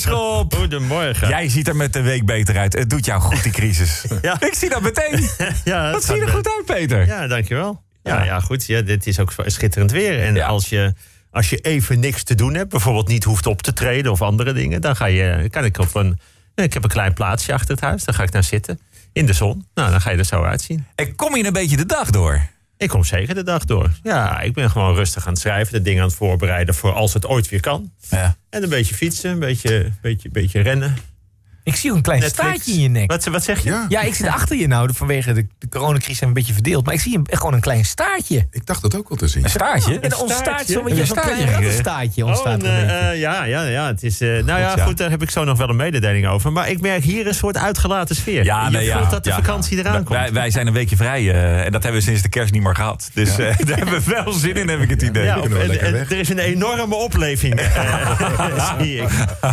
Goedemorgen. Jij ziet er met de week beter uit. Het doet jou goed, die crisis. Ja. Ik zie dat meteen. Ja, het Wat zie je er goed uit, Peter? Ja, dankjewel. Ja, Ja. ja. goed. Ja, dit is ook schitterend weer. En Ja. als, je, als je even niks te doen hebt, bijvoorbeeld niet hoeft op te treden of andere dingen, dan ga je, kan ik op een. Ik heb een klein plaatsje achter het huis, daar ga ik naar zitten. In de zon. Nou, dan ga je er zo uitzien. En kom je een beetje de dag door? Ik kom zeker de dag door. Ja, ik ben gewoon rustig aan het schrijven, de dingen aan het voorbereiden voor als het ooit weer kan. Ja. En een beetje fietsen, een beetje, beetje, beetje rennen. Ik zie een klein Netflix. staartje in je nek. Wat, wat zeg je? Ja, Ja, ik zit achter je nou. Vanwege de, de coronacrisis zijn we een beetje verdeeld. Maar ik zie een, gewoon een klein staartje. ik dacht dat ook al te zien. Een staartje? En ons staartje, zo'n beetje Een zo'n staartje rattenstaartje Oh, ontstaat een, een eh, eh, ja, ja, ja. Het is, eh, nou ja, ja. goed, daar heb ik zo nog wel een mededeling over. Maar ik merk hier een soort uitgelaten sfeer. Ja, je ja, voelt dat de ja. vakantie eraan komt. Wij, wij zijn een weekje vrij eh, en dat hebben we sinds de kerst niet meer gehad. Dus eh, daar hebben we wel zin in, heb ik het idee. ja, kunnen wel en- lekker en weg. er is een enorme opleving, eh, zie ik.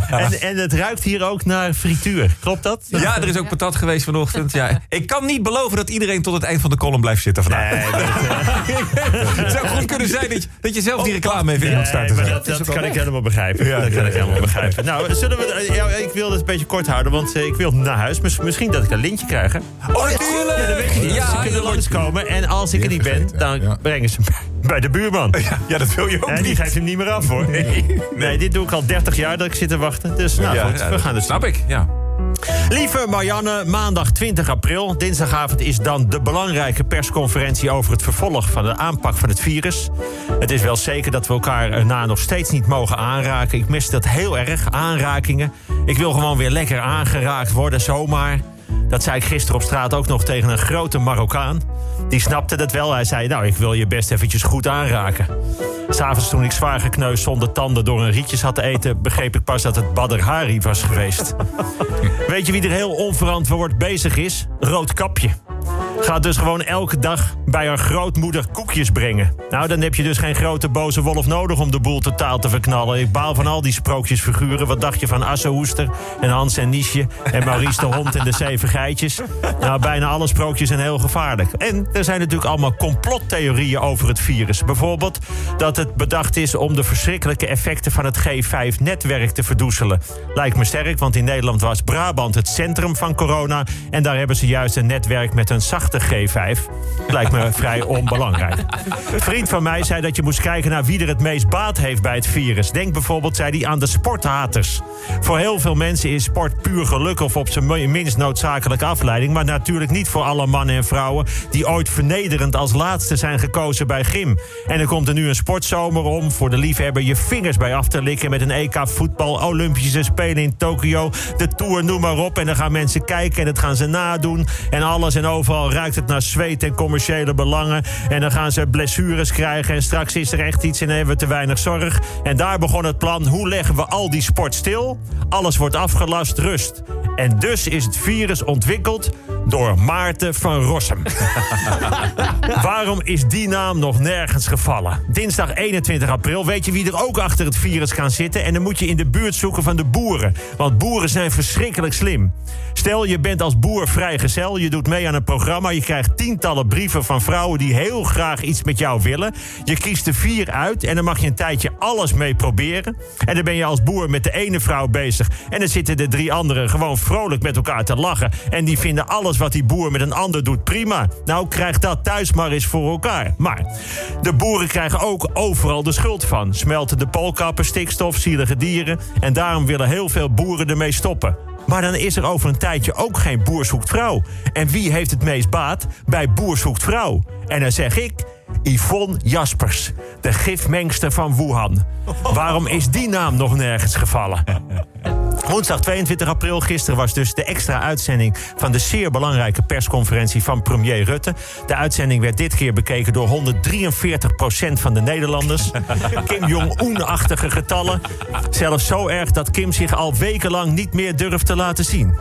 En, en het ruikt hier ook naar frituur. Klopt dat? Ja, er is ook patat geweest vanochtend. Ja. Ik kan niet beloven dat iedereen tot het eind van de column blijft zitten vandaag. Nee, dat, het zou goed kunnen zijn dat je, dat je zelf die reclame even in moet starten. dat, dat kan ik helemaal begrijpen. dat kan ik helemaal begrijpen. Nou, zullen we, eh, ja, ik wil het een beetje kort houden, want eh, ik wil naar huis. Mis- Misschien dat ik een lintje krijg. hè? Oh, natuurlijk! Ja, dat weet je niet. Ja, Ze kunnen langskomen. En als ik er niet ben, dan ja. brengen ze me bij de buurman. Ja, dat wil je ook En die geeft hem niet meer af hoor. Nee, dit doe ik al 30 jaar dat ik zit te wachten. Dus nou Ja, goed, ja, we gaan het Snap ik, ja. Lieve Marianne, maandag 20 april. Dinsdagavond is dan de belangrijke persconferentie over het vervolg van de aanpak van het virus. Het is wel zeker dat we elkaar erna nog steeds niet mogen aanraken. Ik mis dat heel erg, aanrakingen. Ik wil gewoon weer lekker aangeraakt worden, zomaar. Dat zei ik gisteren op straat ook nog tegen een grote Marokkaan. Die snapte dat wel. Hij zei, nou, ik wil je best eventjes goed aanraken. S'avonds toen ik zwaar gekneusd zonder tanden door een rietje zat te eten... begreep ik pas dat het Badr Hari was geweest. Weet je wie er heel onverantwoord bezig is? Roodkapje. Gaat dus gewoon elke dag bij haar grootmoeder koekjes brengen. Nou, dan heb je dus geen grote boze wolf nodig om de boel totaal te verknallen. Ik baal van al die sprookjesfiguren. Wat dacht je van Assehoester en Hans en Niesje en Maurice de Hond en de Zeven Geitjes? Nou, bijna alle sprookjes zijn heel gevaarlijk. En er zijn natuurlijk allemaal complottheorieën over het virus. Bijvoorbeeld dat het bedacht is om de verschrikkelijke effecten van het G5-netwerk te verdoezelen. Lijkt me sterk, want in Nederland was Brabant het centrum van corona. En daar hebben ze juist een netwerk met een zachte G5. Lijkt me vrij onbelangrijk. Een vriend van mij zei dat je moest kijken naar wie er het meest baat heeft bij het virus. Denk bijvoorbeeld, zei hij, aan de sporthaters. Voor heel veel mensen is sport puur geluk of op zijn minst noodzakelijke afleiding. Maar natuurlijk niet voor alle mannen en vrouwen die ooit vernederend als laatste zijn gekozen bij gym. En er komt er nu een sportzomer om voor de liefhebber je vingers bij af te likken met een EK voetbal, Olympische Spelen in Tokio, de Tour, noem maar op. En dan gaan mensen kijken en dat gaan ze nadoen. En alles en overal ruikt het naar zweet en commerciële belangen. En dan gaan ze blessures krijgen en straks is er echt iets en hebben we te weinig zorg. En daar begon het plan, hoe leggen we al die sport stil? Alles wordt afgelast, rust. En dus is het virus ontwikkeld door Maarten van Rossum. Waarom is die naam nog nergens gevallen? Dinsdag 21 april weet je wie er ook achter het virus kan zitten... en dan moet je in de buurt zoeken van de boeren. Want boeren zijn verschrikkelijk slim. Stel, je bent als boer vrijgezel, je doet mee aan een programma... je krijgt tientallen brieven van vrouwen die heel graag iets met jou willen. Je kiest er vier uit en dan mag je een tijdje alles mee proberen. En dan ben je als boer met de ene vrouw bezig... en dan zitten de drie anderen gewoon vrolijk met elkaar te lachen... en die vinden alles wat die boer met een ander doet prima. Nou, krijg dat thuis maar eens voor elkaar. Maar de boeren krijgen ook overal de schuld van. Smelten de poolkappen, stikstof, zielige dieren... en daarom willen heel veel boeren ermee stoppen. Maar dan is er over een tijdje ook geen boer zoekt vrouw. En wie heeft het meest baat bij boer zoekt vrouw? En dan zeg ik... Yvonne Jaspers, de gifmengster van Wuhan. Waarom is die naam nog nergens gevallen? Woensdag 22 april, gisteren was dus de extra uitzending van de zeer belangrijke persconferentie van premier Rutte. De uitzending werd dit keer bekeken door 143% van de Nederlanders. Kim Jong-un-achtige getallen. Zelfs zo erg dat Kim zich al wekenlang niet meer durft te laten zien.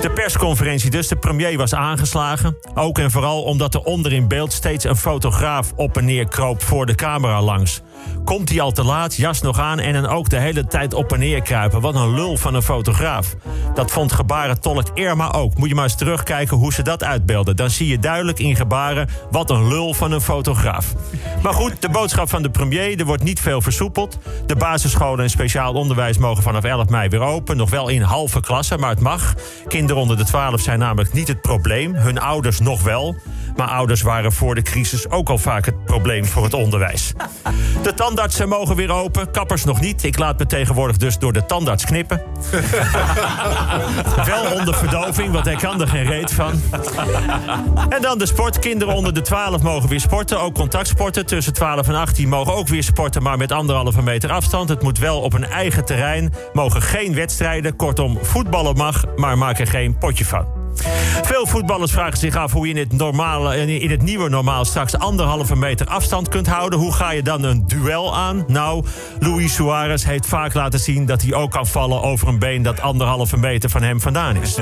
De persconferentie dus. De premier was aangeslagen. Ook en vooral omdat er onder in beeld steeds een fotograaf op en neer kroop voor de camera langs. Komt hij al te laat, jas nog aan en dan ook de hele tijd op en neer kruipen. Wat een lul van een fotograaf. Dat vond gebarentolk Irma ook. Moet je maar eens terugkijken hoe ze dat uitbeelden. Dan zie je duidelijk in gebaren wat een lul van een fotograaf. Maar goed, de boodschap van de premier, er wordt niet veel versoepeld. De basisscholen en speciaal onderwijs mogen vanaf 11 mei weer open. Nog wel in halve klassen, maar het mag. Kinderen onder de 12 zijn namelijk niet het probleem. Hun ouders nog wel. Maar ouders waren voor de crisis ook al vaak het probleem voor het onderwijs. De tandartsen mogen weer open, kappers nog niet. Ik laat me tegenwoordig dus door de tandarts knippen. Wel onder verdoving, want hij kan er geen reet van. En dan de sport. Kinderen onder de 12 mogen weer sporten. Ook contactsporten. Tussen 12 en 18 mogen ook weer sporten, maar met anderhalve meter afstand. Het moet wel op een eigen terrein. Mogen geen wedstrijden. Kortom, voetballen mag, maar maak er geen potje van. Veel voetballers vragen zich af hoe je in het, normale, in het nieuwe normaal straks anderhalve meter afstand kunt houden. Hoe ga je dan een duel aan? Nou, Luis Suarez heeft vaak laten zien dat hij ook kan vallen over een been dat anderhalve meter van hem vandaan is.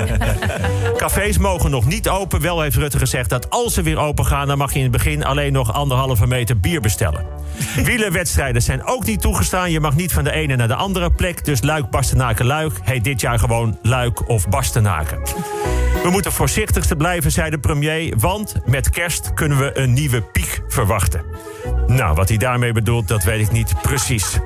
Cafés mogen nog niet open. Wel heeft Rutte gezegd dat als ze weer open gaan, dan mag je in het begin alleen nog anderhalve meter bier bestellen. Wielerwedstrijden zijn ook niet toegestaan. Je mag niet van de ene naar de andere plek. Dus Luik, Bastenaken, Luik heet dit jaar gewoon Luik of Bastenaken. We moeten voorzichtigste blijven, zei de premier, want met kerst kunnen we een nieuwe piek verwachten. Nou, wat hij daarmee bedoelt, dat weet ik niet precies.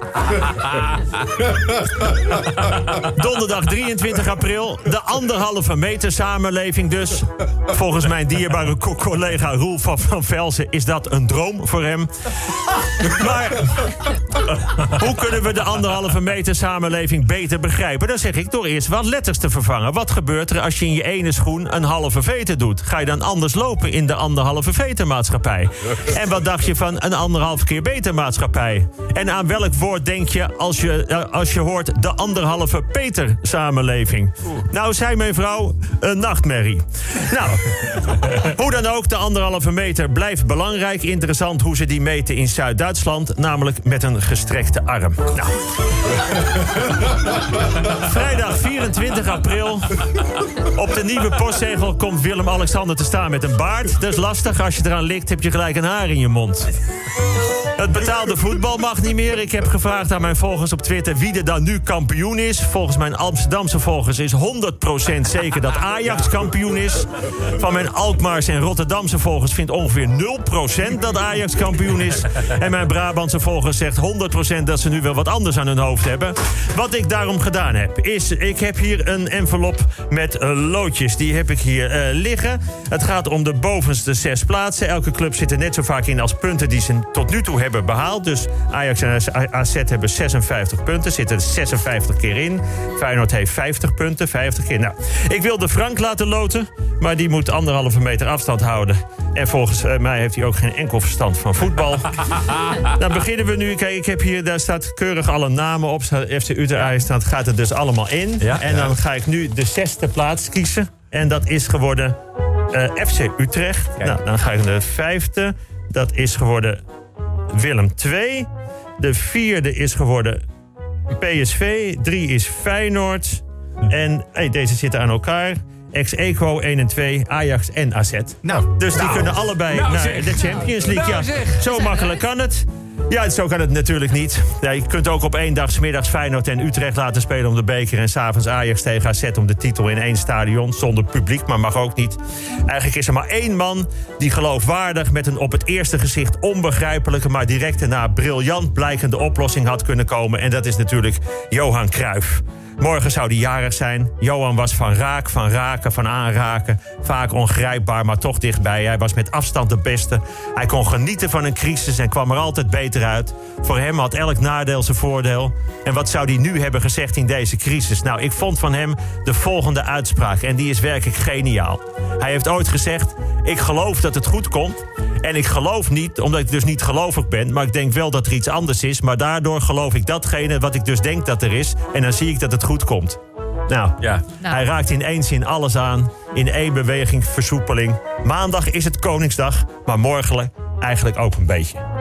Donderdag 23 april, de anderhalve meter samenleving dus. Volgens mijn dierbare co- collega Roel van Van Velzen is dat een droom voor hem. Maar hoe kunnen we de anderhalve meter samenleving beter begrijpen? Dan zeg ik door eerst wat letters te vervangen. Wat gebeurt er als je in je ene schoen een halve veter doet? Ga je dan anders lopen in de anderhalve vetermaatschappij? En wat dacht je van een anderhalf keer beter maatschappij? En aan welk woord denk je als je, eh, als je hoort de anderhalve Peter samenleving? Nou, zei mijn vrouw, een nachtmerrie. Nou, hoe dan ook, de anderhalve meter blijft belangrijk. Interessant hoe ze die meten in Zuid-Duitsland, namelijk met een gestrekte arm. Nou. Vrijdag 24 april. Op de nieuwe postzegel komt Willem-Alexander te staan met een baard. Dat is lastig. Als je eraan likt, heb je gelijk een haar in je mond. Het betaalde voetbal mag niet meer. Ik heb gevraagd aan mijn volgers op Twitter wie er dan nu kampioen is. Volgens mijn Amsterdamse volgers is 100% zeker dat Ajax kampioen is. Van mijn Alkmaars en Rotterdamse volgers vindt ongeveer 0% dat Ajax kampioen is. En mijn Brabantse volgers zegt 100% dat ze nu wel wat anders aan hun hoofd hebben. Wat ik daarom gedaan heb, is ik heb hier een envelop met loodjes. Die heb ik hier eh, liggen. Het gaat om de bovenste zes plaatsen. Elke club zit er net zo vaak in als punten die ze tot nu toe hebben behaald. Dus Ajax en AZ hebben 56 punten, zitten er 56 keer in. Feyenoord heeft 50 punten, 50 keer. Nou, ik wilde Frank laten loten, maar die moet anderhalve meter afstand houden. En volgens eh, mij heeft hij ook geen enkel verstand van voetbal. Dan beginnen we nu. Kijk, ik heb hier, daar staat keurig alle namen op. FC Utrecht staat, gaat het dus allemaal in. Ja, en dan ga ik nu de zesde plaats kiezen. En dat is geworden eh, FC Utrecht. Nou, dan ga ik naar de vijfde. Dat is geworden Willem 2. De vierde is geworden PSV. Drie is Feyenoord. En hey, deze zitten aan elkaar. Ex-Equo 1 en 2, Ajax en AZ. Nou, Dus die kunnen allebei Nou, naar zeg. de Champions League. Nou, ja. zeg. Zo makkelijk kan het. Ja, zo kan het natuurlijk niet. Ja, je kunt ook op één dag 's middags Feyenoord en Utrecht laten spelen om de beker... en s'avonds Ajax tegen AZ om de titel in één stadion. Zonder publiek, maar mag ook niet. Eigenlijk is er maar één man die geloofwaardig... met een op het eerste gezicht onbegrijpelijke... maar direct daarna briljant blijkende oplossing had kunnen komen. En dat is natuurlijk Johan Cruijff. Morgen zou die jarig zijn. Johan was van raak, van raken, van aanraken. Vaak ongrijpbaar, maar toch dichtbij. Hij was met afstand de beste. Hij kon genieten van een crisis en kwam er altijd beter uit. Voor hem had elk nadeel zijn voordeel. En wat zou hij nu hebben gezegd in deze crisis? Nou, ik vond van hem de volgende uitspraak. En die is werkelijk geniaal. Hij heeft ooit gezegd... Ik geloof dat het goed komt. En ik geloof niet, omdat ik dus niet gelovig ben... maar ik denk wel dat er iets anders is. Maar daardoor geloof ik datgene wat ik dus denk dat er is. En dan zie ik dat het goed komt. Nou, Ja. Nou. hij raakt in één zin alles aan. In één beweging versoepeling. Maandag is het Koningsdag, maar morgen eigenlijk ook een beetje.